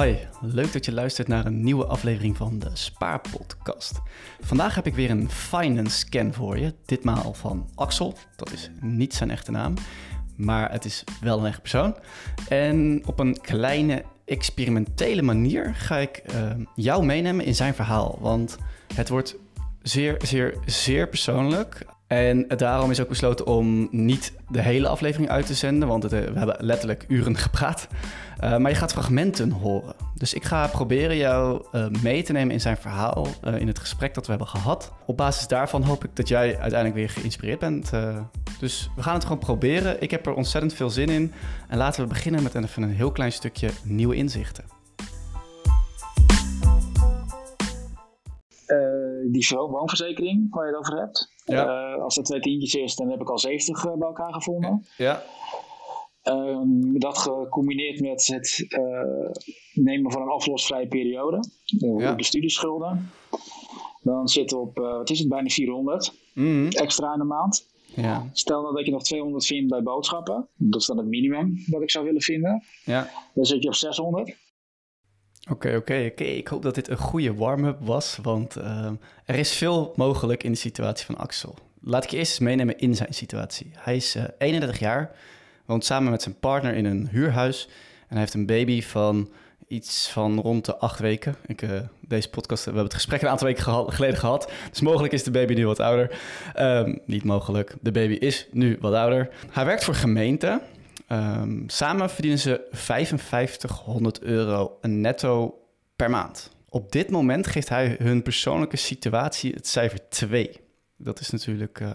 Hi, leuk dat je luistert naar een nieuwe aflevering van de Spaarpodcast. Vandaag heb ik weer een finance scan voor je, ditmaal van Axel. Dat is niet zijn echte naam, maar het is wel een echt persoon. En op een kleine experimentele manier ga ik eh, jou meenemen in zijn verhaal, want het wordt zeer, zeer, zeer persoonlijk. En daarom is ook besloten om niet de hele aflevering uit te zenden, want eh, we hebben letterlijk uren gepraat. Uh, maar je gaat fragmenten horen. Dus ik ga proberen jou uh, mee te nemen in zijn verhaal, uh, in het gesprek dat we hebben gehad. Op basis daarvan hoop ik dat jij uiteindelijk weer geïnspireerd bent. dus we gaan het gewoon proberen. Ik heb er ontzettend veel zin in. En laten we beginnen met even een heel klein stukje nieuwe inzichten. Die woonverzekering waar je het over hebt. Ja. als er twee tientjes is, dan heb ik al 70 bij elkaar gevonden. Ja. Um, dat gecombineerd met het uh, nemen van een aflosvrije periode. Ja. De studieschulden. Dan we op, wat is het, bijna 400 mm. extra in de maand. Ja. Stel nou dat je nog 200 vindt bij boodschappen. Dat is dan het minimum wat ik zou willen vinden. Ja. Dan zit je op 600. Oké, oké, oké. Ik hoop dat dit een goede warm-up was, want uh, er is veel mogelijk in de situatie van Axel. Laat ik je eerst eens meenemen in zijn situatie. Hij is 31 jaar, woont samen met zijn partner in een huurhuis. En hij heeft een baby van iets van rond de acht weken. Ik, uh, deze podcast, we hebben het gesprek een aantal weken geleden gehad. Dus mogelijk is de baby nu wat ouder. Um, niet mogelijk, de baby is nu wat ouder. Hij werkt voor gemeente. Um, samen verdienen ze 5500 euro netto per maand. Op dit moment geeft hij hun persoonlijke situatie het cijfer 2. Dat is natuurlijk uh,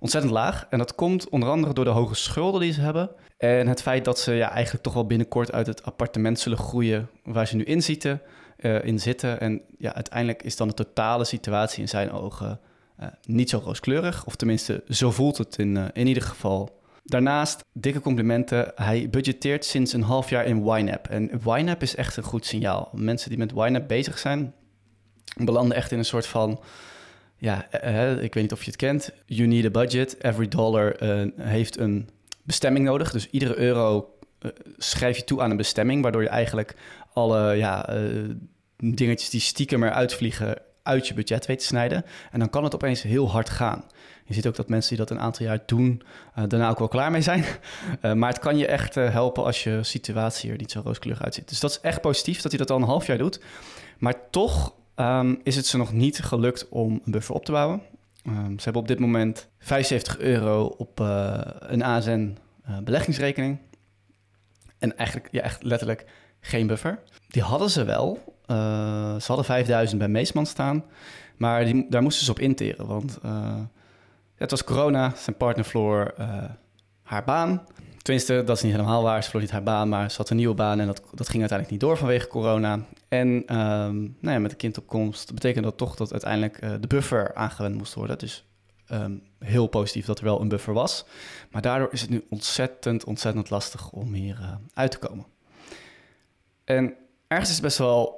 ontzettend laag. En dat komt onder andere door de hoge schulden die ze hebben. En het feit dat ze ja, eigenlijk toch wel binnenkort uit het appartement zullen groeien waar ze nu in zitten. Uh, in zitten. En ja, uiteindelijk is dan de totale situatie in zijn ogen uh, niet zo rooskleurig. Of tenminste, zo voelt het in, in ieder geval. Daarnaast, dikke complimenten. Hij budgeteert sinds een half jaar in YNAB. En YNAB is echt een goed signaal. Mensen die met YNAB bezig zijn, belanden echt in een soort van ja, uh, ik weet niet of je het kent. You need a budget. Every dollar uh, heeft een bestemming nodig. Dus iedere euro schrijf je toe aan een bestemming, waardoor je eigenlijk alle ja, dingetjes die stiekem eruit vliegen uit je budget weet te snijden. En dan kan het opeens heel hard gaan. Je ziet ook dat mensen die dat een aantal jaar doen, daarna ook wel klaar mee zijn. maar het kan je echt helpen als je situatie er niet zo rooskleurig uitziet. Dus dat is echt positief dat hij dat al een half jaar doet. Maar toch um, is het ze nog niet gelukt om een buffer op te bouwen. Um, ze hebben op dit moment 75 euro op een ASN beleggingsrekening. En eigenlijk, ja, echt letterlijk geen buffer. Die hadden ze wel. Uh, ze hadden 5000 bij Meesman staan. Maar die, daar moesten ze op interen. Want het was corona. Zijn partner verloor haar baan. Tenminste, dat is niet helemaal waar. Ze verloor niet haar baan, maar ze had een nieuwe baan en dat, dat ging uiteindelijk niet door vanwege corona. En um, nou ja, met de kindopkomst betekende dat toch dat uiteindelijk de buffer aangewend moest worden. Dus um, heel positief dat er wel een buffer was. Maar daardoor is het nu ontzettend, ontzettend lastig om hier uit te komen. En ergens is het best wel,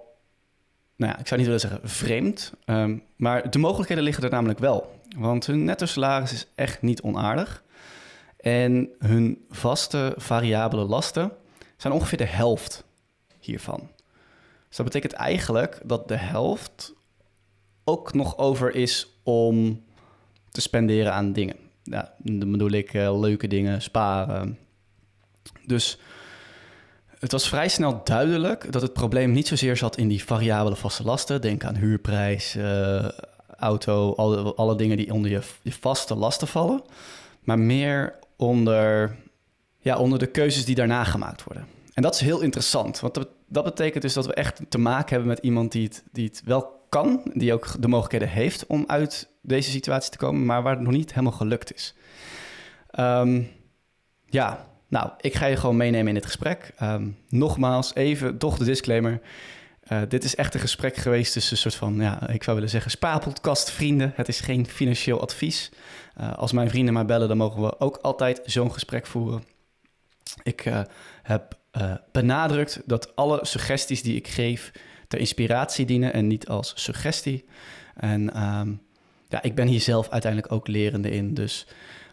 nou ja, ik zou niet willen zeggen vreemd, um, maar de mogelijkheden liggen er namelijk wel. Want hun netto salaris is echt niet onaardig. En hun vaste variabele lasten zijn ongeveer de helft hiervan. Dus dat betekent eigenlijk dat de helft ook nog over is om te spenderen aan dingen. Ja, dan bedoel ik uh, leuke dingen, sparen. Dus het was vrij snel duidelijk dat het probleem niet zozeer zat in die variabele vaste lasten. Denk aan huurprijs, uh, auto, alle, alle dingen die onder je, je vaste lasten vallen. Maar meer onder, ja, onder de keuzes die daarna gemaakt worden. En dat is heel interessant, want dat, betekent dus dat we echt te maken hebben met iemand die het, die het wel kan, die ook de mogelijkheden heeft om uit deze situatie te komen, maar waar het nog niet helemaal gelukt is. Um, ja, nou, ik ga je gewoon meenemen in dit gesprek. Um, nogmaals, even toch de disclaimer. Uh, dit is echt een gesprek geweest tussen een soort van, ja, ik zou willen zeggen, spaarpodcast vrienden. Het is geen financieel advies. Uh, als mijn vrienden mij bellen, dan mogen we ook altijd zo'n gesprek voeren. Ik uh, heb benadrukt dat alle suggesties die ik geef ter inspiratie dienen en niet als suggestie. En um, ja, ik ben hier zelf uiteindelijk ook lerende in. Dus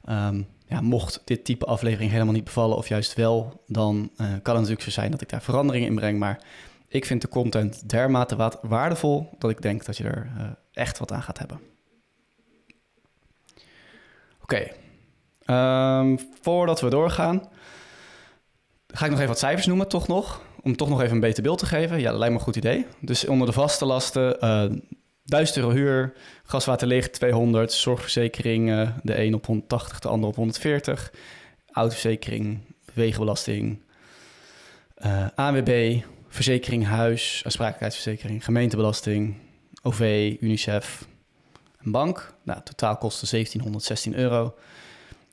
um, ja, mocht dit type aflevering helemaal niet bevallen of juist wel, dan kan het natuurlijk zo zijn dat ik daar veranderingen in breng. Maar ik vind de content dermate waardevol dat ik denk dat je er uh, echt wat aan gaat hebben. Oké, ehm, voordat we doorgaan, ga ik nog even wat cijfers noemen, toch nog. Om toch nog even een beter beeld te geven. Ja, lijkt me een goed idee. Dus onder de vaste lasten, eh, 1000 euro huur, gaswaterlicht 200, zorgverzekering, uh, de een op 180, de ander op 140, autoverzekering, wegenbelasting, uh, ANWB, verzekering huis, aansprakelijkheidsverzekering, gemeentebelasting, OV, UNICEF, een bank. Nou, totaal kosten 1716 euro.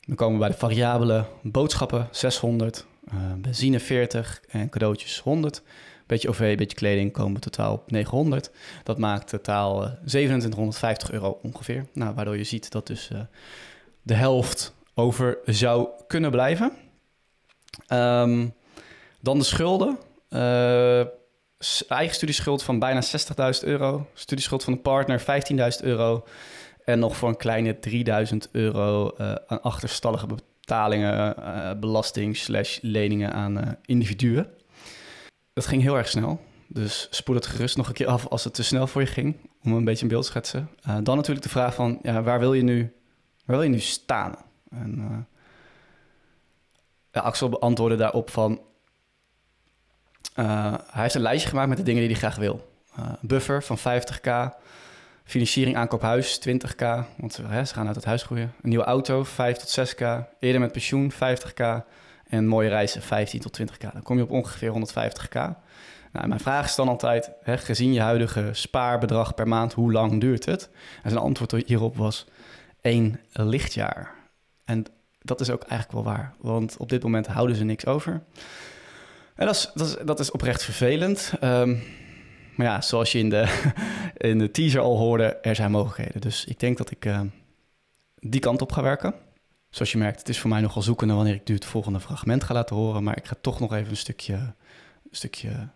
Dan komen we bij de variabele boodschappen 600, uh, eh, benzine 40 en cadeautjes 100. Beetje OV, beetje kleding komen totaal op 900. Dat maakt totaal uh, 2750 euro ongeveer. Nou, waardoor je ziet dat dus uh, de helft over zou kunnen blijven. Um, dan de schulden. Uh, eigen studieschuld van bijna 60.000 euro. Studieschuld van een partner 15.000 euro. En nog voor een kleine 3000 euro aan achterstallige betalingen, belasting slash leningen aan individuen. Dat ging heel erg snel. Dus spoel het gerust nog een keer af als het te snel voor je ging. Om een beetje een beeld te schetsen. dan natuurlijk de vraag van, ja, waar wil je nu, waar wil je nu staan? En ja, Axel beantwoordde daarop van... Uh, hij heeft een lijstje gemaakt met de dingen die hij graag wil. Buffer van 50k, financiering aankoop huis 20k, want hè, ze gaan uit het huis groeien. Een nieuwe auto 5 tot 6k, eerder met pensioen 50k en mooie reizen 15 tot 20k. Dan kom je op ongeveer 150k. Nou, mijn vraag is dan altijd, hè, gezien je huidige spaarbedrag per maand, hoe lang duurt het? En zijn antwoord hierop was één lichtjaar. En dat is ook eigenlijk wel waar, want op dit moment houden ze niks over. En dat is, dat is, dat is oprecht vervelend. Um, maar ja, zoals je in de, in de teaser al hoorde, er zijn mogelijkheden. Dus ik denk dat ik uh, die kant op ga werken. Zoals je merkt, het is voor mij nogal zoeken wanneer ik nu het volgende fragment ga laten horen. Maar ik ga toch nog even een stukje, stukje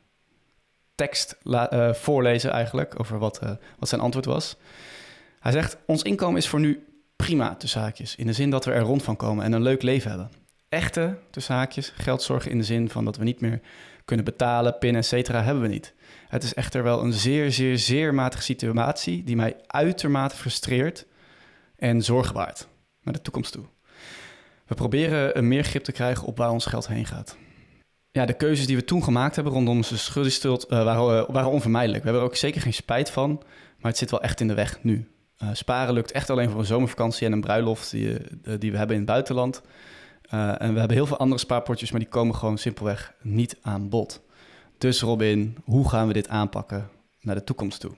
tekst uh, voorlezen eigenlijk over wat, uh, wat zijn antwoord was. Hij zegt, ons inkomen is voor nu prima, tussen haakjes. In de zin dat we er rond van komen en een leuk leven hebben. Echte, tussen haakjes, geldzorgen in de zin van dat we niet meer kunnen betalen, pinnen, et cetera, hebben we niet. Het is echter wel een zeer, zeer, zeer matige situatie die mij uitermate frustreert en zorgen baart naar de toekomst toe. We proberen een meer grip te krijgen op waar ons geld heen gaat. Ja, de keuzes die we toen gemaakt hebben rondom onze schuldenstult waren, uh, waren onvermijdelijk. We hebben er ook zeker geen spijt van, maar het zit wel echt in de weg nu. Uh, sparen lukt echt alleen voor een zomervakantie en een bruiloft die, die we hebben in het buitenland. En we hebben heel veel andere spaarpotjes, maar die komen gewoon simpelweg niet aan bod. Dus Robin, hoe gaan we dit aanpakken naar de toekomst toe?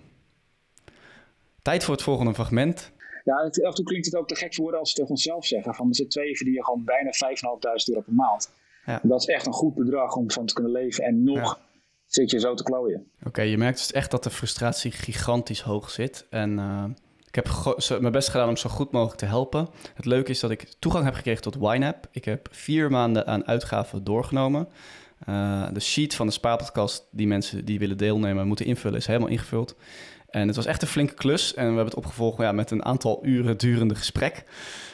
Tijd voor het volgende fragment. Ja, af en toe klinkt het ook te gek voor woorden als we tegen onszelf zeggen. Van met z'n tweeën verdienen gewoon bijna 5.500 euro per maand. Ja. Dat is echt een goed bedrag om van te kunnen leven. En nog zit je zo te klooien. Oké, je merkt dus echt dat de frustratie gigantisch hoog zit. En... Uh ik heb mijn best gedaan om zo goed mogelijk te helpen. Het leuke is dat ik toegang heb gekregen tot YNAB. Ik heb vier maanden aan uitgaven doorgenomen. Uh, de sheet van de spaarpodcast die mensen die willen deelnemen moeten invullen is helemaal ingevuld. En het was echt een flinke klus. En we hebben het opgevolgd ja, met een aantal uren durende gesprek.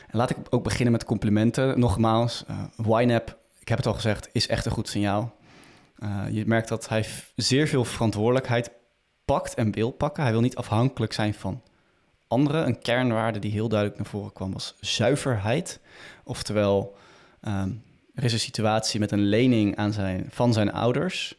En laat ik ook beginnen met complimenten. Nogmaals, uh, ik heb het al gezegd, is echt een goed signaal. Uh, je merkt dat hij zeer veel verantwoordelijkheid pakt en wil pakken. Hij wil niet afhankelijk zijn van andere. Een kernwaarde die heel duidelijk naar voren kwam was zuiverheid. Oftewel, ehm, er is een situatie met een lening aan zijn, van zijn ouders...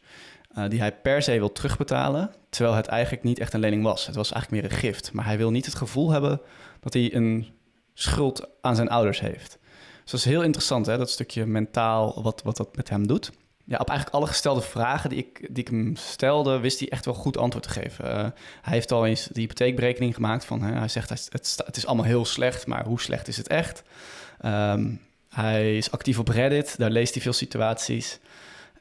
Uh, die hij per se wil terugbetalen, terwijl het eigenlijk niet echt een lening was. Het was eigenlijk meer een gift. Maar hij wil niet het gevoel hebben dat hij een schuld aan zijn ouders heeft. Dus dat is heel interessant, hè? dat stukje mentaal, wat, wat dat met hem doet ja, op eigenlijk alle gestelde vragen die ik, die ik hem stelde, wist hij echt wel goed antwoord te geven. Uh, hij heeft al eens de hypotheekberekening gemaakt van, hè, hij zegt het, het, is allemaal heel slecht, maar hoe slecht is het echt? Um, hij is actief op Reddit, daar leest hij veel situaties.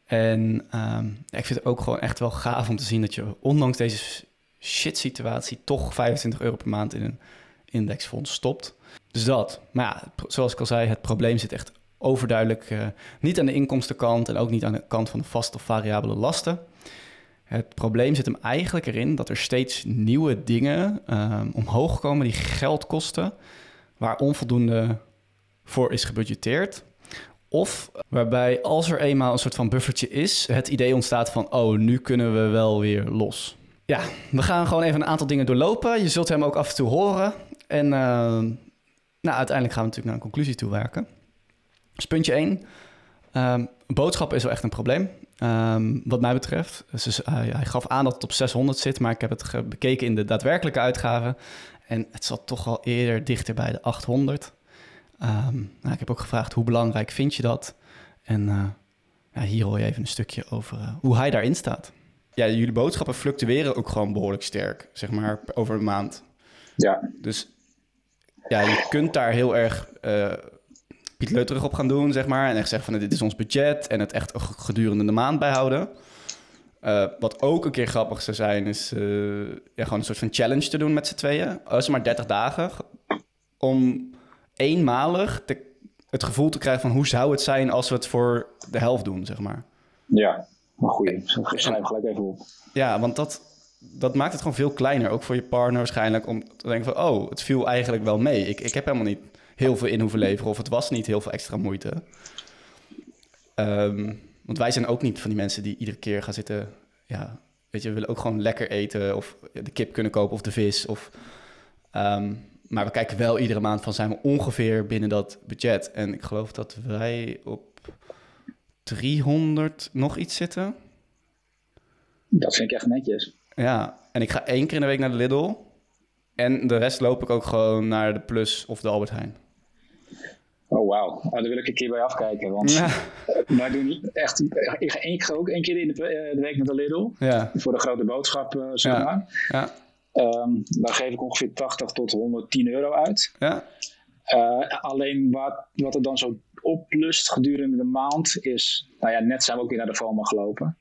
En um, ik vind het ook gewoon echt wel gaaf om te zien dat je ondanks deze shit situatie toch 25 euro per maand in een indexfonds stopt. Dus dat. Maar ja, zoals ik al zei, het probleem zit echt overduidelijk uh, niet aan de inkomstenkant en ook niet aan de kant van de vaste of variabele lasten. Het probleem zit hem eigenlijk erin dat er steeds nieuwe dingen uh, omhoog komen die geld kosten, waar onvoldoende voor is gebudgeteerd. Of waarbij als er eenmaal een soort van buffertje is, het idee ontstaat van, oh, nu kunnen we wel weer los. Ja, we gaan gewoon even een aantal dingen doorlopen. Je zult hem ook af en toe horen. En uh, nou, uiteindelijk gaan we natuurlijk naar een conclusie toe werken. Dus puntje 1. Um, boodschappen is wel echt een probleem. Um, wat mij betreft. Dus hij, gaf aan dat het op 600 zit, maar ik heb het bekeken in de daadwerkelijke uitgave. En het zat toch al eerder dichter bij de 800. Um, nou, ik heb ook gevraagd hoe belangrijk vind je dat? En uh, ja, hier hoor je even een stukje over uh, hoe hij daarin staat. Ja, jullie boodschappen fluctueren ook gewoon behoorlijk sterk, zeg maar, over een maand. Ja. Dus ja, je kunt daar heel erg uh, Piet Leuterig op gaan doen, zeg maar. En echt zeggen van dit is ons budget en het echt gedurende de maand bijhouden. Uh, wat ook een keer grappig zou zijn, is uh, ja, gewoon een soort van challenge te doen met z'n tweeën. Als maar 30 dagen. Om eenmalig te, het gevoel te krijgen van hoe zou het zijn als we het voor de helft doen, zeg maar. Ja, goeie. Schrijf gelijk even op. Ja, want dat, dat maakt het gewoon veel kleiner. Ook voor je partner waarschijnlijk. Om te denken van, oh, het viel eigenlijk wel mee. Ik, ik heb helemaal niet heel veel in hoeven leveren. Of het was niet heel veel extra moeite. Um, want wij zijn ook niet van die mensen die iedere keer gaan zitten... Ja, weet je, we willen ook gewoon lekker eten. Of de kip kunnen kopen of de vis. Of, um, maar we kijken wel iedere maand van zijn we ongeveer binnen dat budget. En ik geloof dat wij op 300 nog iets zitten. Dat vind ik echt netjes. Ja, en ik ga één keer in de week naar de Lidl. En de rest loop ik ook gewoon naar de Plus of de Albert Heijn. Oh, wauw. Oh, daar wil ik een keer bij afkijken. Want ja. wij doen echt... Ik ga, ik ga ook één keer in de, eh, de, week naar de Lidl. Ja. Voor de grote boodschap, zeg ja. maar. Ja. Um, daar geef ik ongeveer 80 tot 110 euro uit. Ja. Uh, alleen wat, wat er dan zo oplust gedurende de maand is... Nou ja, net zijn we ook weer naar de FOMA gelopen.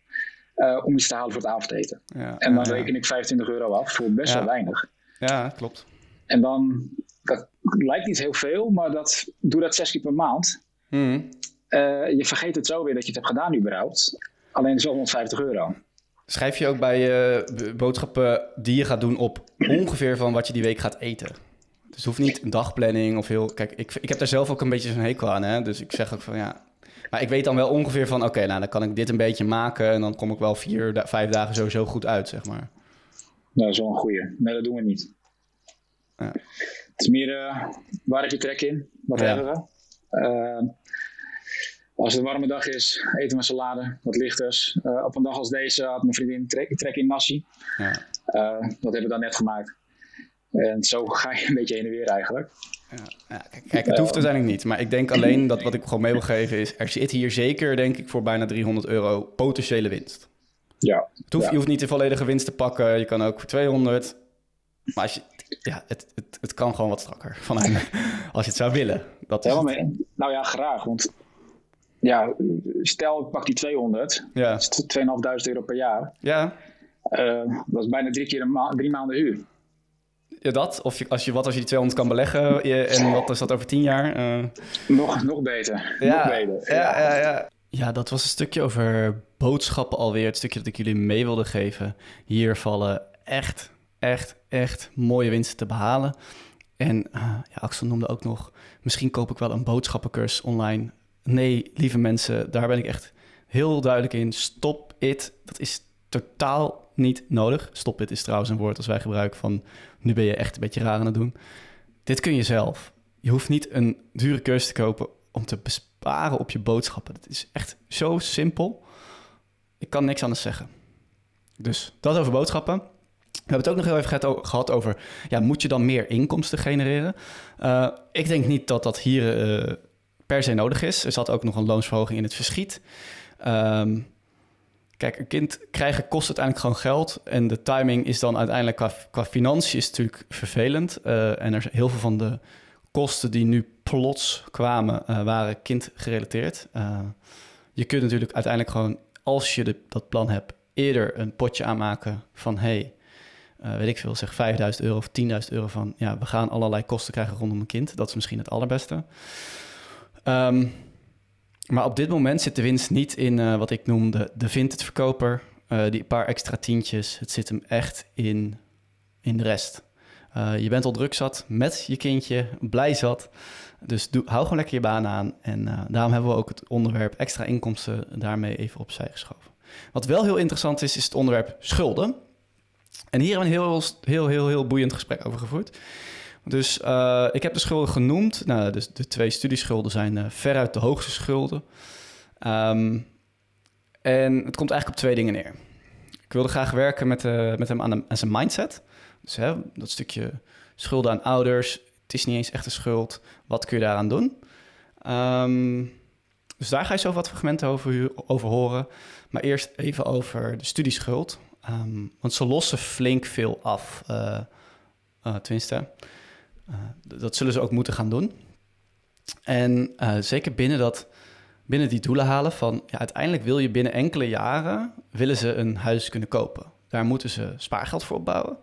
Uh, om iets te halen voor het avondeten. Ja, en dan reken ik 25 euro af voor best wel weinig. Ja, klopt. En dan, dat lijkt niet heel veel, maar dat, doe dat zes keer per maand. Mm. Uh, je vergeet het zo weer dat je het hebt gedaan überhaupt. Alleen is wel 150 euro. Schrijf je ook bij je boodschappen die je gaat doen op ongeveer van wat je die week gaat eten? Dus het hoeft niet een dagplanning of heel... Kijk, ik, ik heb daar zelf ook een beetje zo'n hekel aan, hè. Dus ik zeg ook van, ja... Maar ik weet dan wel ongeveer van, oké, nou, dan kan ik dit een beetje maken... en dan kom ik wel vier, vijf dagen sowieso goed uit, zeg maar. Nou, dat is wel een goeie. Nee, dat doen we niet. Ja. Het is meer, uh, waar heb je trek in? Wat Ja. hebben we? Uh, als het een warme dag is, eten we salade, wat lichters. Uh, op een dag als deze had mijn vriendin trek, trek in nasi. Ja. Uh, dat hebben we dan net gemaakt. En zo ga je een beetje heen en weer eigenlijk. Ja, kijk, het hoeft uiteindelijk niet. Maar ik denk alleen dat wat ik gewoon mee wil geven is... er zit hier zeker, denk ik, voor bijna 300 euro potentiële winst. Ja. Het hoeft, ja. Je hoeft niet de volledige winst te pakken. Je kan ook voor 200. Maar als je, ja, het, het, het kan gewoon wat strakker. Als je het zou willen. Dat Helemaal mee. Nou ja, graag. Want ja, stel ik pak die 200. Ja. Dat is 2.500 euro per jaar. Ja, Uh, dat is bijna drie keer een ma drie maanden huur. ja, dat. Of je, als je, wat als je die 200 kan beleggen je- en wat is dat over 10 jaar? Eh, Nog, nog beter. ja, Nog beter. ja, ja, ja. Ja, dat was een stukje over boodschappen alweer. Het stukje dat ik jullie mee wilde geven. Hier vallen echt, echt, echt mooie winsten te behalen. En eh, ja, Axel noemde ook nog... misschien koop ik wel een boodschappencursus online. Nee, lieve mensen, daar ben ik echt heel duidelijk in. Stop it. Dat is totaal niet nodig. Stop it is trouwens een woord als wij gebruiken van... nu ben je echt een beetje raar aan het doen. Dit kun je zelf. Je hoeft niet een dure cursus te kopen om te besparen op je boodschappen. Het is echt zo simpel. Ik kan niks anders zeggen. Dus dat over boodschappen. We hebben het ook nog heel even gehad- over... Ja, moet je dan meer inkomsten genereren? Uh, ik denk niet dat dat hier uh, per se nodig is. Er zat ook nog een loonsverhoging in het verschiet. Um, kijk, een kind krijgen kost uiteindelijk gewoon geld. En de timing is dan uiteindelijk qua, qua financiën is natuurlijk vervelend. Uh, en er zijn heel veel van de kosten die nu plots kwamen, uh, waren kindgerelateerd. Uh, je kunt natuurlijk uiteindelijk gewoon, als je de, dat plan hebt, eerder een potje aanmaken van hey, weet ik veel, zeg 5000 euro of 10.000 euro van ja, we gaan allerlei kosten krijgen rondom een kind. Dat is misschien het allerbeste. Um, maar op dit moment zit de winst niet in uh, wat ik noem de, de vintage verkoper, uh, die paar extra tientjes. Het zit hem echt in, in de rest. je bent al druk zat met je kindje, blij zat. Dus hou gewoon lekker je baan aan. En daarom hebben we ook het onderwerp extra inkomsten daarmee even opzij geschoven. Wat wel heel interessant is, is het onderwerp schulden. En hier hebben we een heel, heel, heel, heel boeiend gesprek over gevoerd. Dus uh, ik heb de schulden genoemd. Nou, dus de twee studieschulden zijn uh, veruit de hoogste schulden. Um, en het komt eigenlijk op twee dingen neer. Ik wilde graag werken met, uh, met hem aan, aan, zijn mindset. Dus hè, dat stukje schulden aan ouders. Het is niet eens echt een schuld. Wat kun je daaraan doen? Um, dus daar ga je zo wat fragmenten over, over horen. Maar eerst even over de studieschuld. Um, want ze lossen flink veel af. Tenminste, dat zullen ze ook moeten gaan doen. En zeker binnen, dat, binnen die doelen halen van... Ja, uiteindelijk wil je binnen enkele jaren... willen ze een huis kunnen kopen. Daar moeten ze spaargeld voor opbouwen.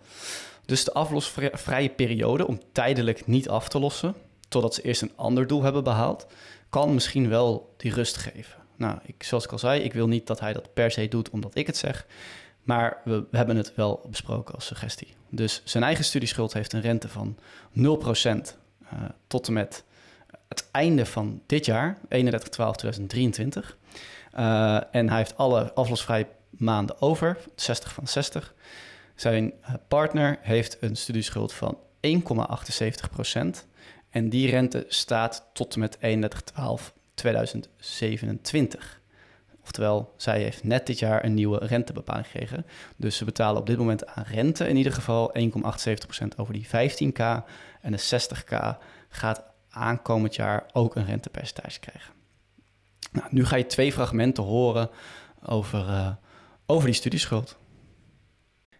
Dus de aflosvrije periode om tijdelijk niet af te lossen... totdat ze eerst een ander doel hebben behaald... kan misschien wel die rust geven. Nou, ik, zoals ik al zei, ik wil niet dat hij dat per se doet omdat ik het zeg. Maar we, hebben het wel besproken als suggestie. Dus zijn eigen studieschuld heeft een rente van 0% uh, tot en met het einde van dit jaar, 31-12-2023. Uh, en hij heeft alle aflosvrije maanden over, 60 van 60. Zijn uh, partner heeft een studieschuld van 1,78%. En die rente staat tot en met 31-12-2027. Oftewel, zij heeft net dit jaar een nieuwe rentebepaling gekregen. Dus ze betalen op dit moment aan rente in ieder geval 1,78% over die 15k. En de 60k gaat aankomend jaar ook een rentepercentage krijgen. Nou, nu ga je twee fragmenten horen over, uh, over die studieschuld.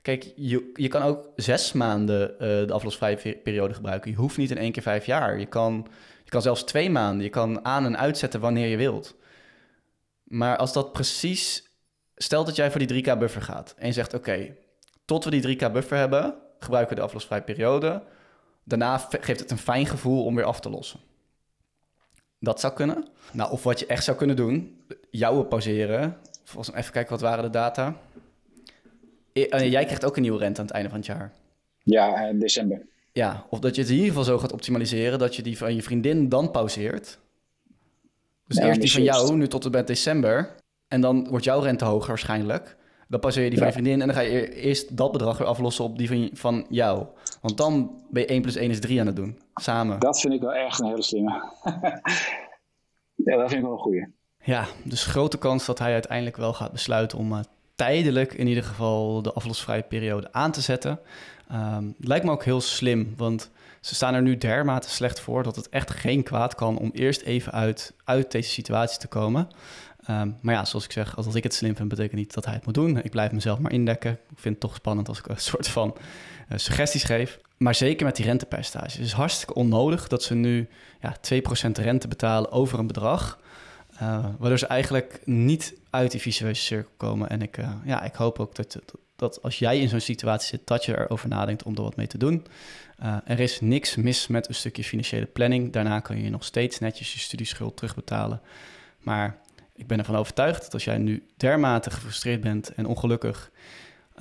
Kijk, je, je kan ook zes maanden uh, de aflosvrije periode gebruiken. Je hoeft niet in één keer vijf jaar. Je kan, je kan zelfs twee maanden. Je kan aan- en uitzetten wanneer je wilt. Maar als dat precies... Stel dat jij voor die 3K buffer gaat en je zegt... oké, tot we die 3K buffer hebben... gebruiken we de aflosvrije periode. Daarna geeft het een fijn gevoel om weer af te lossen. Dat zou kunnen. Nou, of wat je echt zou kunnen doen... jouwe pauzeren. Volgens even kijken, wat waren de data? Eh, jij krijgt ook een nieuwe rente aan het einde van het jaar. Ja, in december. Ja, of dat je het in ieder geval zo gaat optimaliseren... dat je die van je vriendin dan pauzeert... Dus eerst die van jou, nu tot en met december. En dan wordt jouw rente hoger waarschijnlijk. Dan passeer je die van je vriendin en dan ga je eerst dat bedrag weer aflossen op die van, van jou. Want dan ben je 1 plus 1 is 3 aan het doen, samen. Dat vind ik wel echt een hele slimme. ja, dat vind ik wel een goeie. Ja, dus grote kans dat hij uiteindelijk wel gaat besluiten om uh, tijdelijk in ieder geval de aflosvrije periode aan te zetten. Um, lijkt me ook heel slim, want ze staan er nu dermate slecht voor dat het echt geen kwaad kan om eerst even uit, uit deze situatie te komen. Um, maar ja, zoals ik zeg, als ik het slim vind, betekent niet dat hij het moet doen. Ik blijf mezelf maar indekken. Ik vind het toch spannend als ik een soort van uh, suggesties geef. Maar zeker met die rentepercentage. Het is hartstikke onnodig dat ze nu ja, 2% rente betalen over een bedrag. Uh, waardoor ze eigenlijk niet uit die visuele cirkel komen. En ik, uh, ja, ik hoop ook dat, dat, dat als jij in zo'n situatie zit, dat je erover nadenkt om er wat mee te doen. Uh, er is niks mis met een stukje financiële planning. Daarna kun je nog steeds netjes je studieschuld terugbetalen. Maar ik ben ervan overtuigd dat als jij nu dermate gefrustreerd bent en ongelukkig.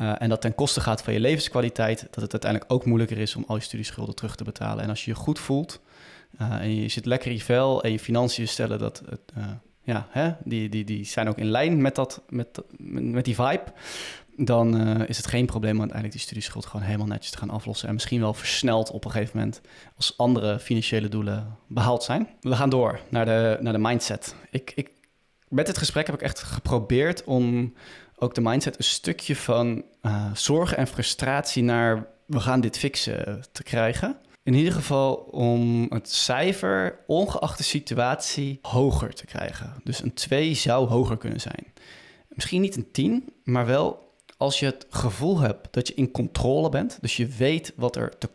Uh, en dat ten koste gaat van je levenskwaliteit, dat het uiteindelijk ook moeilijker is om al je studieschulden terug te betalen. En als je je goed voelt uh, en je zit lekker in je vel en je financiën stellen dat het, ja, hè, die, die, die zijn ook in lijn met, dat, met, met die vibe dan uh, is het geen probleem om uiteindelijk die studieschuld gewoon helemaal netjes te gaan aflossen. En misschien wel versneld op een gegeven moment als andere financiële doelen behaald zijn. We gaan door naar de, naar de mindset. Ik, ik, met dit gesprek heb ik echt geprobeerd om ook de mindset een stukje van uh, zorgen en frustratie naar we gaan dit fixen te krijgen. In ieder geval om het cijfer, ongeacht de situatie, hoger te krijgen. Dus een 2 zou hoger kunnen zijn. Misschien niet een 10, maar wel als je het gevoel hebt dat je in controle bent, dus je weet wat er, te,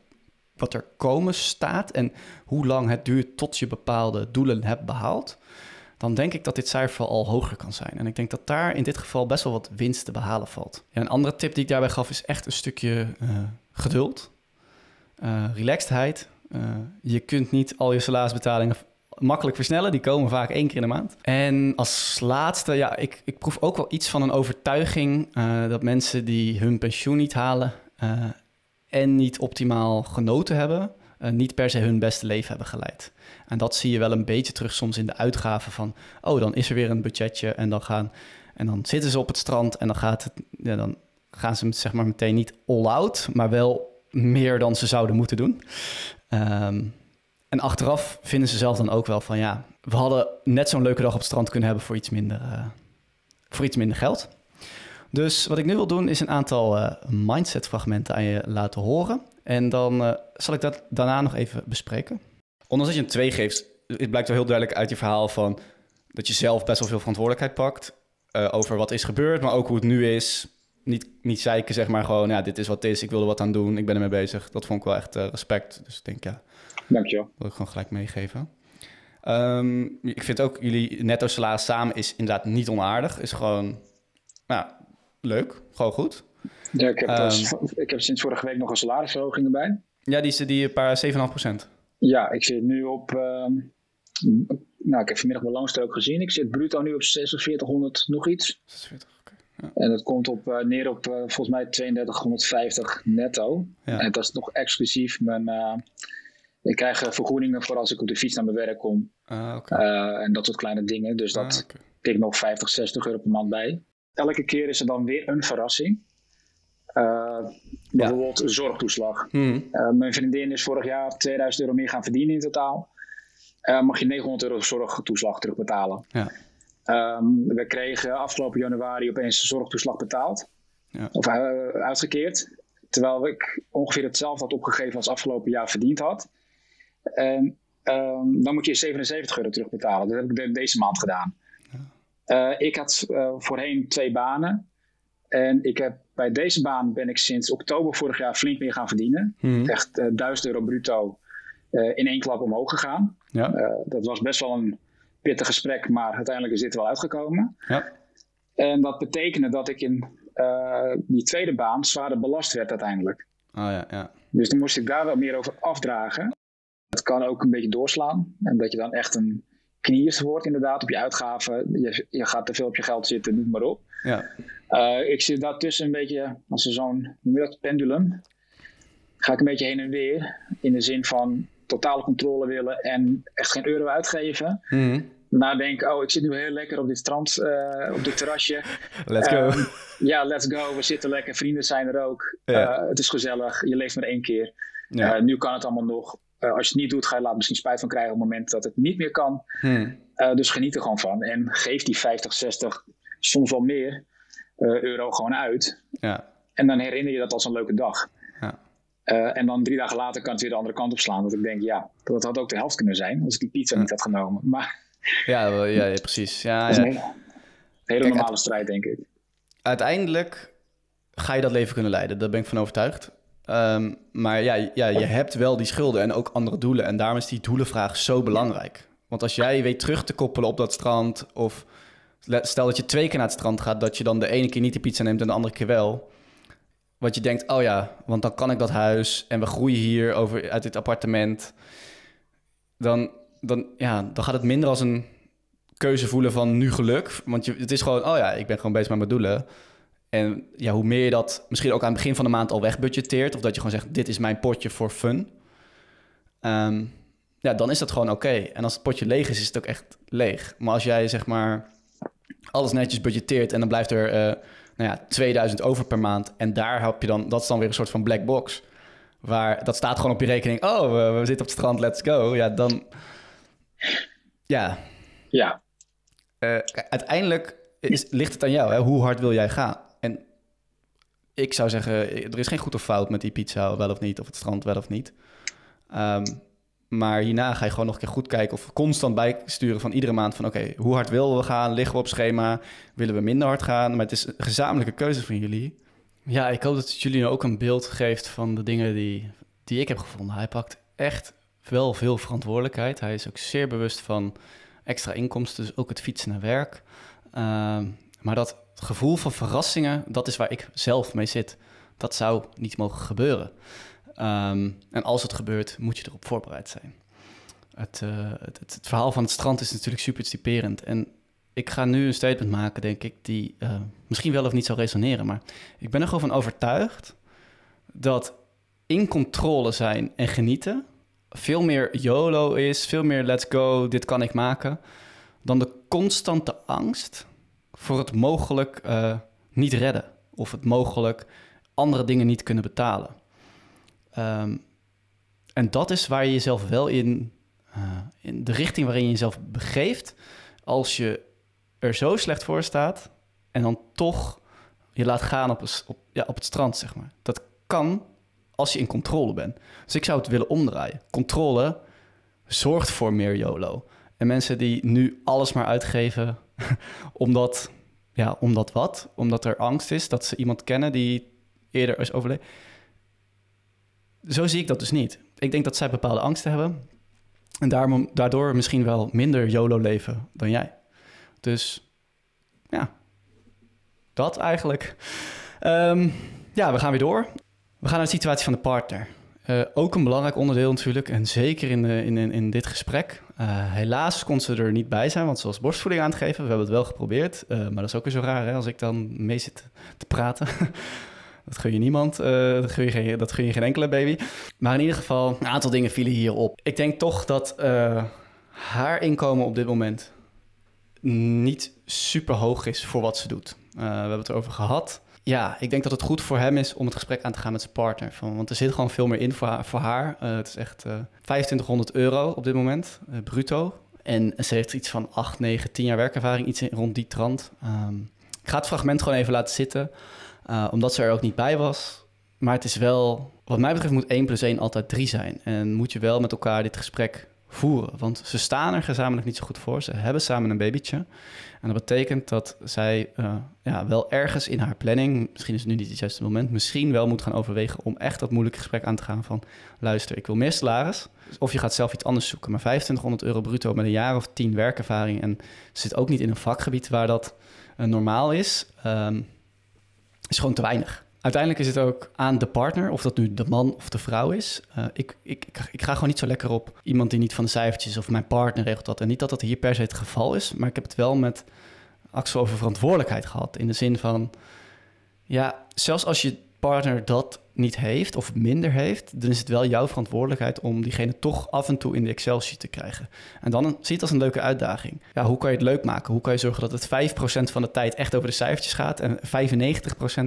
wat er komen staat en hoe lang het duurt tot je bepaalde doelen hebt behaald, dan denk ik dat dit cijfer al hoger kan zijn. En ik denk dat daar in dit geval best wel wat winst te behalen valt. Ja, een andere tip die ik daarbij gaf is echt een stukje uh, geduld, uh, relaxedheid. Uh, je kunt niet al je salarisbetalingen makkelijk versnellen. Die komen vaak één keer in de maand. En als laatste, ja, ik, ik proef ook wel iets van een overtuiging uh, dat mensen die hun pensioen niet halen, uh, en niet optimaal genoten hebben, uh, niet per se hun beste leven hebben geleid. En dat zie je wel een beetje terug soms in de uitgaven van, oh, dan is er weer een budgetje en dan gaan en dan zitten ze op het strand en dan gaat het, dan gaan ze zeg maar meteen niet all out, maar wel meer dan ze zouden moeten doen. Ehm, en achteraf vinden ze zelf dan ook wel van ja, we hadden net zo'n leuke dag op het strand kunnen hebben voor iets minder, uh, voor iets minder geld. Dus wat ik nu wil doen is een aantal uh, mindset fragmenten aan je laten horen. En dan uh, zal ik dat daarna nog even bespreken. Ondanks dat je een 2 geeft, het blijkt wel heel duidelijk uit je verhaal van dat je zelf best wel veel verantwoordelijkheid pakt. over wat is gebeurd, maar ook hoe het nu is. Niet, niet zeiken, zeg maar gewoon, ja, dit is wat het is, ik wil er wat aan doen, ik ben ermee bezig. Dat vond ik wel echt respect. Dus ik denk, ja, Dankjewel. Dat wil ik gewoon gelijk meegeven. Um, ik vind ook jullie netto salaris samen is inderdaad niet onaardig. Is gewoon, nou, leuk. Gewoon goed. Ja, ik heb, um, ik heb sinds vorige week nog een salarisverhoging erbij. Ja, die is die paar 7,5%. Ja, ik zit nu op... Um, nou, ik heb vanmiddag mijn loonstrook gezien. Ik zit bruto nu op 4600 nog iets. 46, oké. Ja. En dat komt op, uh, neer op uh, volgens mij 3250 netto. Ja. En dat is nog exclusief mijn... Uh, ik krijg vergoedingen voor als ik op de fiets naar mijn werk kom. Ah, okay. uh, en dat soort kleine dingen. Dus dat ah, okay. tikt nog 50, 60 euro per maand bij. Elke keer is er dan weer een verrassing. Uh, bijvoorbeeld ja. zorgtoeslag. Hmm. Uh, mijn vriendin is vorig jaar 2000 euro meer gaan verdienen in totaal. mag je 900 euro zorgtoeslag terugbetalen. Ja. Um, we kregen afgelopen januari opeens de zorgtoeslag betaald. Ja. Of uitgekeerd. Terwijl ik ongeveer hetzelfde had opgegeven als afgelopen jaar verdiend had. En um, dan moet je 77 euro terugbetalen. Dat heb ik de, deze maand gedaan. Ja. Uh, ik had uh, voorheen twee banen. En ik heb, bij deze baan ben ik sinds oktober vorig jaar flink meer gaan verdienen. Mm. Echt uh, 1000 euro bruto in één klap omhoog gegaan. Ja. dat was best wel een pittig gesprek, maar uiteindelijk is dit wel uitgekomen. Ja. En dat betekende dat ik in die tweede baan zwaarder belast werd uiteindelijk. Oh, ja, ja. Dus dan moest ik daar wel meer over afdragen. Het kan ook een beetje doorslaan. En dat je dan echt een kniers wordt inderdaad op je uitgaven. Je, je gaat te veel op je geld zitten, noem maar op. Ja. Uh, ik zit daartussen een beetje als zo'n, pendulum. Ga ik een beetje heen en weer. In de zin van totale controle willen en echt geen euro uitgeven. Mm. Nadenken, oh ik zit nu heel lekker op dit strand, uh, op dit terrasje. Let's go. Um, ja, let's go. We zitten lekker. Vrienden zijn er ook. Ja. Uh, het is gezellig. Je leeft maar één keer. Ja. nu kan het allemaal nog. Uh, als je het niet doet, ga je later misschien spijt van krijgen op het moment dat het niet meer kan. Hmm. Uh, dus geniet er gewoon van. En geef die 50, 60, soms wel meer uh, euro gewoon uit. Ja. En dan herinner je dat als een leuke dag. Ja. en dan drie dagen later kan het weer de andere kant op slaan. Dat ik denk, ja, dat had ook de helft kunnen zijn als ik die pizza niet had genomen. Maar ja, wel, ja, ja, precies. Ja, dat is ja. een hele, hele Kijk, normale strijd, denk ik. Uiteindelijk ga je dat leven kunnen leiden. Daar ben ik van overtuigd. Ehm, maar ja, ja, je hebt wel die schulden en ook andere doelen. En daarom is die doelenvraag zo belangrijk. Want als jij weet terug te koppelen op dat strand... of stel dat je twee keer naar het strand gaat... dat je dan de ene keer niet de pizza neemt en de andere keer wel... Want je denkt, oh ja, want dan kan ik dat huis... en we groeien hier over, uit dit appartement... Dan, dan, ja, dan gaat het minder als een keuze voelen van nu geluk. Want je, het is gewoon, oh ja, ik ben gewoon bezig met mijn doelen... En ja, hoe meer je dat misschien ook aan het begin van de maand al wegbudgeteert... of dat je gewoon zegt, dit is mijn potje voor fun... ehm, ja, dan is dat gewoon oké. En als het potje leeg is, is het ook echt leeg. Maar als jij zeg maar alles netjes budgeteert... en dan blijft er eh, nou ja, 2000 over per maand... en daar heb je dan, dat is dan weer een soort van black box... waar dat staat gewoon op je rekening... oh, we, we zitten op het strand, let's go. Ja, dan... Ja, Ja, eh, uiteindelijk is, ligt het aan jou. Hè? Hoe hard wil jij gaan? Ik zou zeggen, er is geen goed of fout met die pizza, wel of niet, of het strand, wel of niet. Ehm, maar hierna ga je gewoon nog een keer goed kijken of constant bijsturen van iedere maand van oké, hoe hard willen we gaan? Liggen we op schema? Willen we minder hard gaan? Maar het is een gezamenlijke keuze van jullie. Ja, ik hoop dat het jullie ook een beeld geeft van de dingen die, die ik heb gevonden. Hij pakt echt wel veel verantwoordelijkheid. Hij is ook zeer bewust van extra inkomsten, dus ook het fietsen naar werk. Ehm, maar dat gevoel van verrassingen, dat is waar ik zelf mee zit. Dat zou niet mogen gebeuren. Ehm, en als het gebeurt, moet je erop voorbereid zijn. Het, uh, het, het, verhaal van het strand is natuurlijk super typerend. En ik ga nu een statement maken, denk ik, die uh, misschien wel of niet zal resoneren. Maar ik ben er gewoon van overtuigd dat in controle zijn en genieten veel meer YOLO is, veel meer let's go, dit kan ik maken, dan de constante angst voor het mogelijk uh, niet redden of het mogelijk andere dingen niet kunnen betalen. Um, en dat is waar je jezelf wel in, uh, in de richting waarin je jezelf begeeft, als je er zo slecht voor staat en dan toch je laat gaan op, op, ja, op het strand, zeg maar. Dat kan als je in controle bent. Dus ik zou het willen omdraaien. Controle zorgt voor meer YOLO. En mensen die nu alles maar uitgeven omdat, ja, omdat wat? Omdat er angst is dat ze iemand kennen die eerder is overleden. Zo zie ik dat dus niet. Ik denk dat zij bepaalde angsten hebben. En daarom, daardoor misschien wel minder YOLO leven dan jij. Dus ja, dat eigenlijk. Um, ja, we gaan weer door. We gaan naar de situatie van de partner. Uh, ook een belangrijk onderdeel natuurlijk, en zeker in, de, in, in, dit gesprek. Uh, helaas kon ze er niet bij zijn, want ze was borstvoeding aan het geven. We hebben het wel geprobeerd, uh, maar dat is ook weer zo raar hè, als ik dan mee zit te praten. dat gun je niemand, dat, gun je geen, dat gun je geen enkele baby. Maar in ieder geval, een aantal dingen vielen hierop. Ik denk toch dat haar inkomen op dit moment niet super hoog is voor wat ze doet. we hebben het erover gehad ja, ik denk dat het goed voor hem is om het gesprek aan te gaan met zijn partner. Van, want er zit gewoon veel meer in voor haar. Uh, het is echt uh, eh, 2500 euro op dit moment, uh, bruto. En ze heeft iets van 8, 9, 10 jaar werkervaring, iets in, rond die trant. Um, ik ga het fragment gewoon even laten zitten, omdat ze er ook niet bij was. Maar het is wel, wat mij betreft moet 1 plus 1 altijd 3 zijn. En moet je wel met elkaar dit gesprek Want ze staan er gezamenlijk niet zo goed voor. Ze hebben samen een babytje. En dat betekent dat zij uh, ja, wel ergens in haar planning, misschien is het nu niet het juiste moment, misschien wel moet gaan overwegen om echt dat moeilijke gesprek aan te gaan van luister, ik wil meer salaris. Of je gaat zelf iets anders zoeken. Maar 2500 euro bruto met een jaar of tien werkervaring en zit ook niet in een vakgebied waar dat uh, normaal is, um, is gewoon te weinig. Uiteindelijk is het ook aan de partner, of dat nu de man of de vrouw is. Uh, ik, ik, ik, ga gewoon niet zo lekker op iemand die niet van de cijfertjes of mijn partner regelt dat. En niet dat dat hier per se het geval is, maar ik heb het wel met Axel over verantwoordelijkheid gehad. In de zin van, ja, zelfs als je partner dat niet heeft of minder heeft, dan is het wel jouw verantwoordelijkheid om diegene toch af en toe in de Excel-sheet te krijgen. En dan zie je het als een leuke uitdaging. Ja, hoe kan je het leuk maken? Hoe kan je zorgen dat het 5% van de tijd echt over de cijfertjes gaat en 95%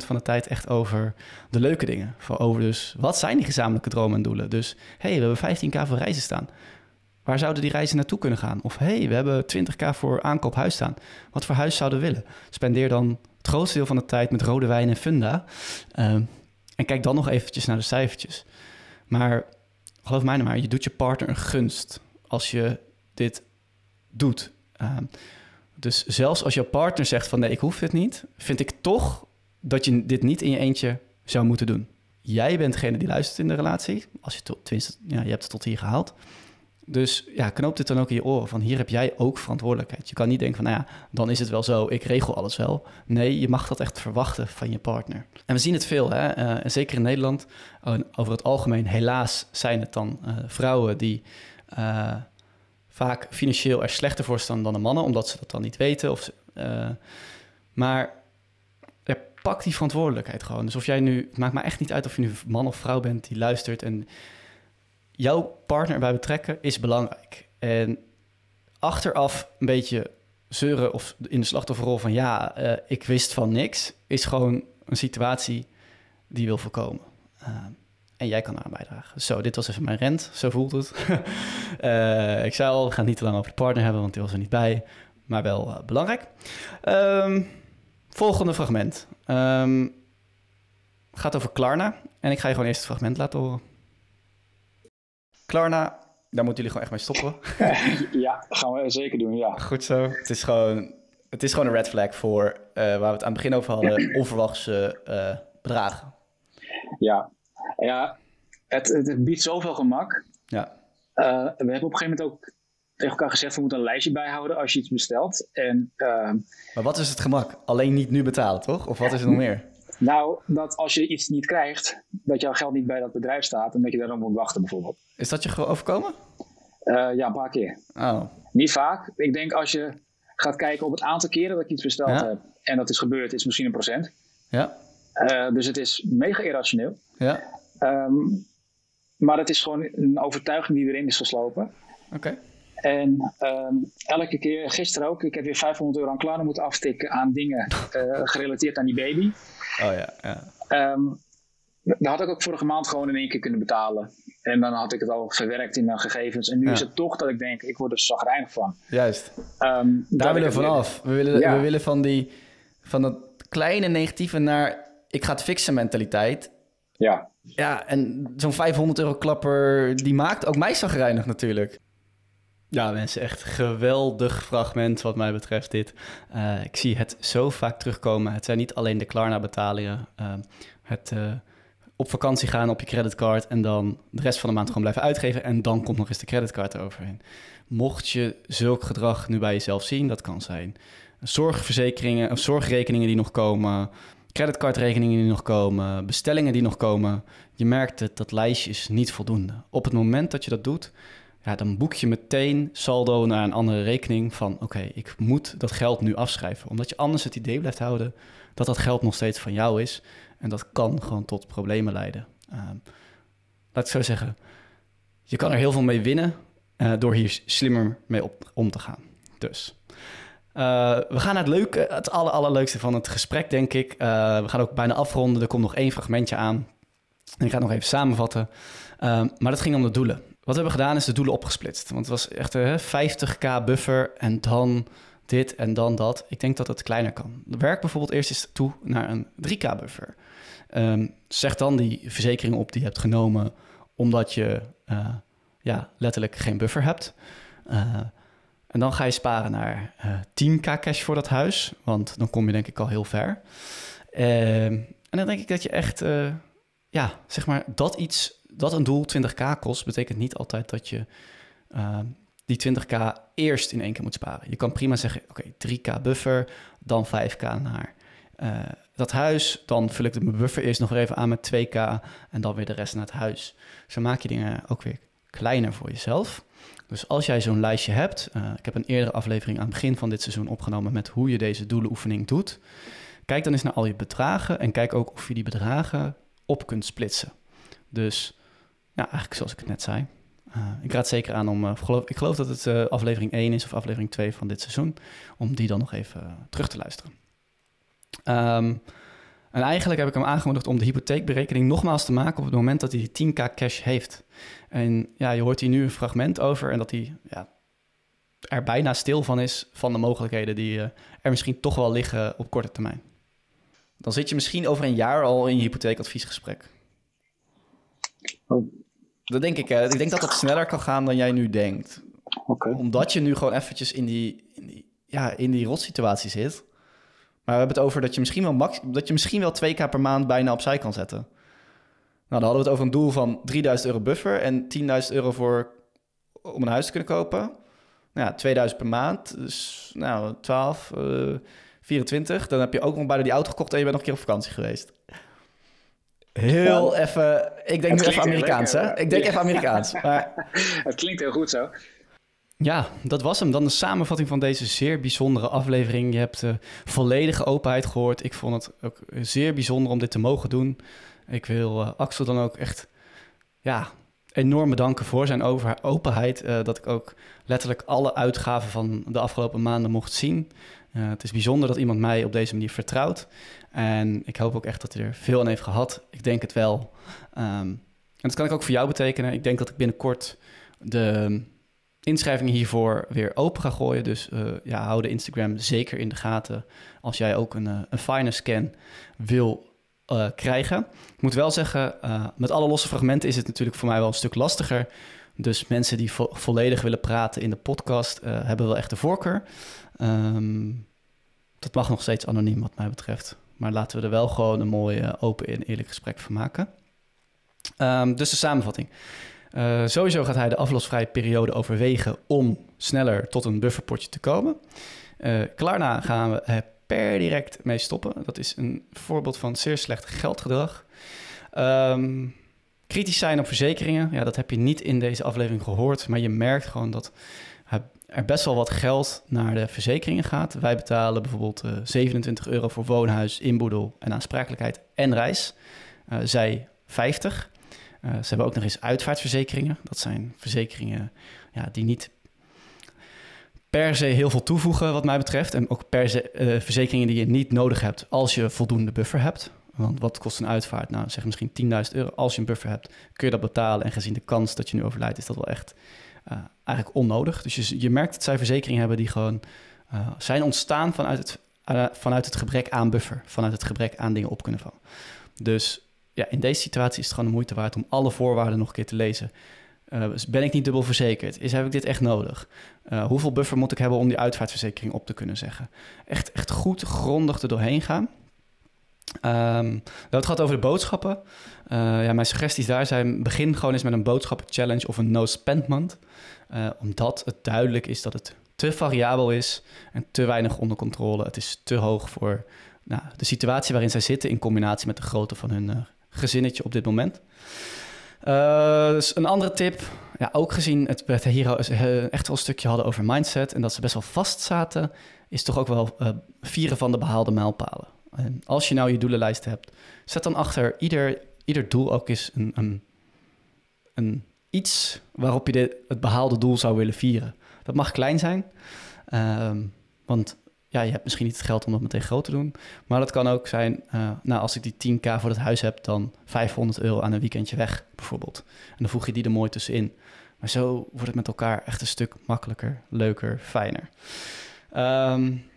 van de tijd echt over de leuke dingen? Voor over dus, wat zijn die gezamenlijke dromen en doelen? Dus, hé, hey, we hebben 15k voor reizen staan. Waar zouden die reizen naartoe kunnen gaan? Of hé, hey, we hebben 20k voor aankoop huis staan. Wat voor huis zouden we willen? Spendeer dan het grootste deel van de tijd met rode wijn en funda. Uh, en kijk dan nog eventjes naar de cijfertjes. Maar geloof mij nou maar, je doet je partner een gunst als je dit doet. Ehm, dus zelfs als je partner zegt van nee, ik hoef dit niet, vind ik toch dat je dit niet in je eentje zou moeten doen. Jij bent degene die luistert in de relatie. Als je tot, tenminste, ja, je hebt het tot hier gehaald. Dus ja, knoop dit dan ook in je oren. Van hier heb jij ook verantwoordelijkheid. Je kan niet denken van, nou ja, dan is het wel zo. Ik regel alles wel. Nee, je mag dat echt verwachten van je partner. En we zien het veel, hè. Uh, zeker in Nederland. over het algemeen, helaas zijn het dan uh, vrouwen die vaak financieel er slechter voor staan dan de mannen. Omdat ze dat dan niet weten. Of, maar pak die verantwoordelijkheid gewoon. Dus of jij nu, het maakt me echt niet uit of je nu man of vrouw bent die luistert en jouw partner bij betrekken is belangrijk. En achteraf een beetje zeuren of in de slachtofferrol van ja, uh, ik wist van niks, is gewoon een situatie die wil voorkomen. Uh, en jij kan eraan bijdragen. Zo, dit was even mijn rent, zo voelt het. uh, ik zei al, we gaan niet te lang over de partner hebben, want die was er niet bij, maar wel belangrijk. Um, volgende fragment. Um, gaat over Klarna. En ik ga je gewoon eerst het fragment laten horen. Klarna, daar moeten jullie gewoon echt mee stoppen. ja, gaan we zeker doen, ja. Goed zo. Het is gewoon, het is gewoon een red flag voor, uh, waar we het aan het begin over hadden, onverwachte uh, bedragen. Ja, ja het, het biedt zoveel gemak. Ja. Uh, we hebben op een gegeven moment ook tegen elkaar gezegd, we moeten een lijstje bijhouden als je iets bestelt. En, maar wat is het gemak? Alleen niet nu betalen, toch? Of wat is er nog meer? Nou, dat als je iets niet krijgt, dat jouw geld niet bij dat bedrijf staat en dat je daarom moet wachten bijvoorbeeld. Is dat je overkomen? Uh, ja, een paar keer. Oh. Niet vaak. Ik denk als je gaat kijken op het aantal keren dat ik iets besteld heb en dat is gebeurd, is misschien een procent. Ja. Uh, dus het is mega irrationeel. Ja. Um, maar het is gewoon een overtuiging die erin is geslopen. Oké. En ehm, elke keer, gisteren ook, ik heb weer 500 euro aan Klarna moeten aftikken aan dingen uh, gerelateerd aan die baby. Oh ja, ja. Um, dat had ik ook vorige maand gewoon in één keer kunnen betalen. En dan had ik het al verwerkt in mijn gegevens. En nu is het toch dat ik denk, ik word er zagrijnig van. Juist. Um, Daar willen we vanaf. We willen, we willen van, die, van dat kleine negatieve naar ik ga het fixen mentaliteit. Ja. Ja, en zo'n 500 euro klapper, die maakt ook mij zagrijnig natuurlijk. Ja, mensen, echt geweldig fragment wat mij betreft dit. Uh, ik zie het zo vaak terugkomen. Het zijn niet alleen de Klarna-betalingen. Uh, het uh, op vakantie gaan op je creditcard en dan de rest van de maand gewoon blijven uitgeven. En dan komt nog eens de creditcard eroverheen. Mocht je zulk gedrag nu bij jezelf zien, dat kan zijn zorgverzekeringen of zorgrekeningen die nog komen, creditcardrekeningen die nog komen, bestellingen die nog komen. Je merkt het, dat lijstje is niet voldoende. Op het moment dat je dat doet, ja, dan boek je meteen saldo naar een andere rekening van oké, ik moet dat geld nu afschrijven. Omdat je anders het idee blijft houden dat dat geld nog steeds van jou is. En dat kan gewoon tot problemen leiden. Ehm, laat ik zo zeggen, je kan er heel veel mee winnen uh, door hier slimmer mee om te gaan. Dus uh, we gaan naar het leuke, het aller, allerleukste van het gesprek, denk ik. Uh, we gaan ook bijna afronden. Er komt nog één fragmentje aan. En ik ga het nog even samenvatten. Uh, maar dat ging om de doelen. Wat we hebben gedaan is de doelen opgesplitst. Want het was echt een 50k buffer en dan dit en dan dat. Ik denk dat het kleiner kan. Werk bijvoorbeeld eerst eens toe naar een 3k buffer. Um, zeg dan die verzekering op die je hebt genomen omdat je uh, ja, letterlijk geen buffer hebt. Uh, en dan ga je sparen naar uh, eh, 10k cash voor dat huis, want dan kom je denk ik al heel ver. Uh, en dan denk ik dat je echt, ja, zeg maar, dat iets, dat een doel 20k kost, betekent niet altijd dat je ehm, die 20k eerst in één keer moet sparen. Je kan prima zeggen, oké, 3k buffer, dan 5k naar eh, dat huis. Dan vul ik de buffer eerst nog even aan met 2k en dan weer de rest naar het huis. Zo maak je dingen ook weer kleiner voor jezelf. Dus als jij zo'n lijstje hebt, uh, ik heb een eerdere aflevering aan het begin van dit seizoen opgenomen met hoe je deze doelenoefening doet. Kijk dan eens naar al je bedragen en kijk ook of je die bedragen op kunt splitsen. Dus ja, eigenlijk zoals ik het net zei. Uh, ik raad zeker aan om, uh, geloof, ik geloof dat het aflevering 1 is of aflevering 2 van dit seizoen, om die dan nog even terug te luisteren. Um, en eigenlijk heb ik hem aangemoedigd om de hypotheekberekening nogmaals te maken op het moment dat hij 10k cash heeft. En ja, je hoort hier nu een fragment over en dat hij ja, er bijna stil van is van de mogelijkheden die er misschien toch wel liggen op korte termijn. Dan zit je misschien over een jaar al in je hypotheekadviesgesprek. Oh. Dat denk ik. Hè. Ik denk dat dat sneller kan gaan dan jij nu denkt. Okay. Omdat je nu gewoon eventjes in die, in die, ja, in die rotsituatie zit. Maar we hebben het over dat je misschien wel, max, dat je misschien wel twee keer per maand bijna opzij kan zetten. Nou, dan hadden we het over een doel van 3000 euro buffer en 10.000 euro voor, om een huis te kunnen kopen. Nou ja, 2000 per maand, dus nou, 12, uh, 24. Dan heb je ook nog bijna die auto gekocht en je bent nog een keer op vakantie geweest. Heel even, ik denk nu even Amerikaans, hè? Ik denk even Amerikaans. Maar... Het klinkt heel goed zo. Ja, dat was hem. Dan de samenvatting van deze zeer bijzondere aflevering. Je hebt uh, volledige openheid gehoord. Ik vond het ook zeer bijzonder om dit te mogen doen. Ik wil uh, Axel dan ook echt ja, enorm bedanken voor zijn over, openheid. Uh, dat ik ook letterlijk alle uitgaven van de afgelopen maanden mocht zien. het is bijzonder dat iemand mij op deze manier vertrouwt. En ik hoop ook echt dat hij er veel aan heeft gehad. Ik denk het wel. Um, en dat kan ik ook voor jou betekenen. Ik denk dat ik binnenkort de inschrijvingen hiervoor weer open ga gooien. Dus uh, ja, hou de Instagram zeker in de gaten als jij ook een, uh, een finance scan wil uh, krijgen. Ik moet wel zeggen, met alle losse fragmenten is het natuurlijk voor mij wel een stuk lastiger. Dus mensen die vo volledig willen praten in de podcast hebben wel echt de voorkeur. Um, dat mag nog steeds anoniem wat mij betreft. Maar laten we er wel gewoon een mooi open en eerlijk gesprek van maken. Um, dus de samenvatting. Uh, sowieso gaat hij de aflosvrije periode overwegen om sneller tot een bufferpotje te komen. Uh, Klarna gaan we per direct mee stoppen. Dat is een voorbeeld van zeer slecht geldgedrag. Um, kritisch zijn op verzekeringen. Ja, dat heb je niet in deze aflevering gehoord. Maar je merkt gewoon dat er best wel wat geld naar de verzekeringen gaat. Wij betalen bijvoorbeeld uh, 27 euro voor woonhuis, inboedel en aansprakelijkheid en reis. zij 50. ze hebben ook nog eens uitvaartverzekeringen. Dat zijn verzekeringen ja, die niet per se heel veel toevoegen wat mij betreft. En ook per se verzekeringen die je niet nodig hebt als je voldoende buffer hebt. Want wat kost een uitvaart? Nou, zeg misschien 10.000 euro. Als je een buffer hebt, kun je dat betalen. En gezien de kans dat je nu overlijdt, is dat wel echt uh, eigenlijk onnodig. Dus je, je merkt dat zij verzekeringen hebben die gewoon uh, zijn ontstaan vanuit het, uh, vanuit het gebrek aan buffer. Vanuit het gebrek aan dingen op kunnen vallen. Dus ja, in deze situatie is het gewoon de moeite waard om alle voorwaarden nog een keer te lezen. Dus ben ik niet dubbel verzekerd? Is, heb ik dit echt nodig? hoeveel buffer moet ik hebben om die uitvaartverzekering op te kunnen zeggen? Echt, echt goed grondig er doorheen gaan. Um, het gaat over de boodschappen. Uh, ja, mijn suggesties daar zijn: begin gewoon eens met een boodschappenchallenge of een no-spend month. Uh, omdat het duidelijk is dat het te variabel is en te weinig onder controle. Het is te hoog voor nou, de situatie waarin zij zitten in combinatie met de grootte van hun uh, gezinnetje op dit moment. dus een andere tip, ja, ook gezien het, het hier echt wel een stukje hadden over mindset en dat ze best wel vast zaten, is toch ook wel vieren van de behaalde mijlpalen. En als je nou je doelenlijst hebt, zet dan achter ieder, ieder doel ook eens een, een, een iets waarop je de, het behaalde doel zou willen vieren. Dat mag klein zijn, um, want ja, je hebt misschien niet het geld om dat meteen groot te doen. Maar dat kan ook zijn, uh, nou, als ik die 10k voor het huis heb, dan 500 euro aan een weekendje weg, bijvoorbeeld. En dan voeg je die er mooi tussenin. Maar zo wordt het met elkaar echt een stuk makkelijker, leuker, fijner. Um,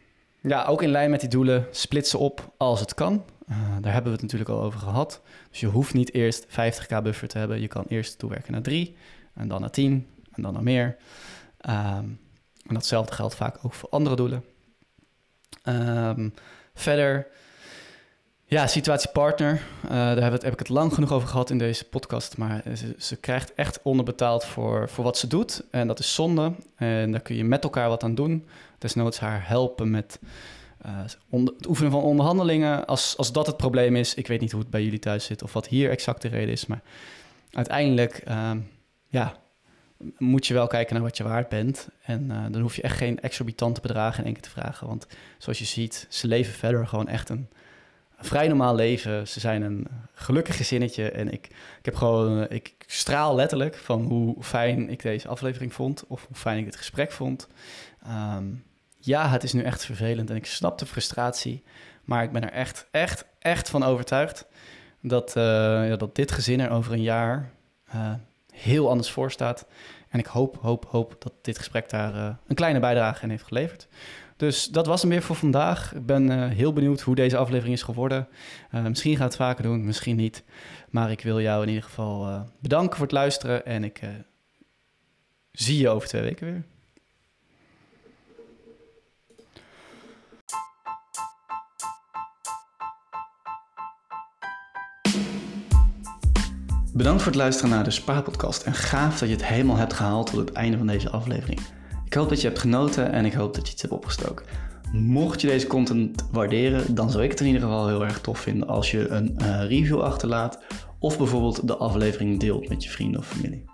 ja, ook in lijn met die doelen, splitsen op als het kan. Uh, daar hebben we het natuurlijk al over gehad. Dus je hoeft niet eerst 50k buffer te hebben. Je kan eerst toewerken naar 3 en dan naar 10 en dan naar meer. Um, en datzelfde geldt vaak ook voor andere doelen. Um, verder, ja, situatie partner. Uh, daar heb, het, heb, ik het lang genoeg over gehad in deze podcast. Maar ze, ze, krijgt echt onderbetaald voor, voor wat ze doet. En dat is zonde. En daar kun je met elkaar wat aan doen desnoods haar helpen met uh, het oefenen van onderhandelingen. Als, als dat het probleem is, ik weet niet hoe het bij jullie thuis zit of wat hier exact de reden is, maar uiteindelijk, uh, ja, moet je wel kijken naar wat je waard bent. En uh, dan hoef je echt geen exorbitante bedragen in één keer te vragen. Want zoals je ziet, ze leven verder gewoon echt een, vrij normaal leven. Ze zijn een gelukkig gezinnetje. En ik, ik heb gewoon, ik, ik straal letterlijk van hoe fijn ik deze aflevering vond. Of hoe fijn ik dit gesprek vond. Um, ja, het is nu echt vervelend en ik snap de frustratie. Maar ik ben er echt, echt, echt van overtuigd dat, uh, ja, dat dit gezin er over een jaar uh, heel anders voor staat. En ik hoop, hoop, hoop dat dit gesprek daar uh, een kleine bijdrage in heeft geleverd. Dus dat was hem weer voor vandaag. Ik ben heel benieuwd hoe deze aflevering is geworden. misschien gaat het vaker doen, misschien niet. Maar ik wil jou in ieder geval bedanken voor het luisteren. En ik zie je over twee weken weer. Bedankt voor het luisteren naar de Spaarpodcast en gaaf dat je het helemaal hebt gehaald tot het einde van deze aflevering. Ik hoop dat je hebt genoten en ik hoop dat je iets hebt opgestoken. Mocht je deze content waarderen, dan zou ik het in ieder geval heel erg tof vinden als je een uh, review achterlaat of bijvoorbeeld de aflevering deelt met je vrienden of familie.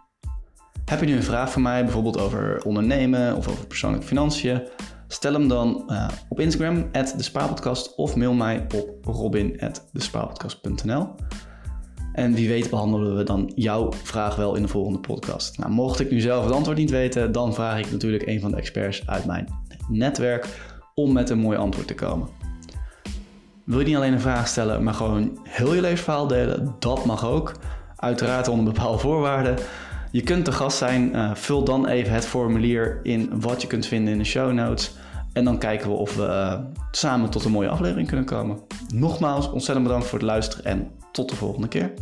Heb je nu een vraag voor mij, bijvoorbeeld over ondernemen of over persoonlijke financiën? Stel hem dan uh, op Instagram, @despaarpodcast of mail mij op robin@despaarpodcast.nl. En wie weet behandelen we dan jouw vraag wel in de volgende podcast. Nou, mocht ik nu zelf het antwoord niet weten, dan vraag ik natuurlijk een van de experts uit mijn netwerk om met een mooi antwoord te komen. Wil je niet alleen een vraag stellen, maar gewoon heel je levensverhaal delen? Dat mag ook. Uiteraard onder bepaalde voorwaarden. Je kunt te gast zijn. Uh, vul dan even het formulier in wat je kunt vinden in de show notes. En dan kijken we of we uh, samen tot een mooie aflevering kunnen komen. Nogmaals, ontzettend bedankt voor het luisteren en tot de volgende keer.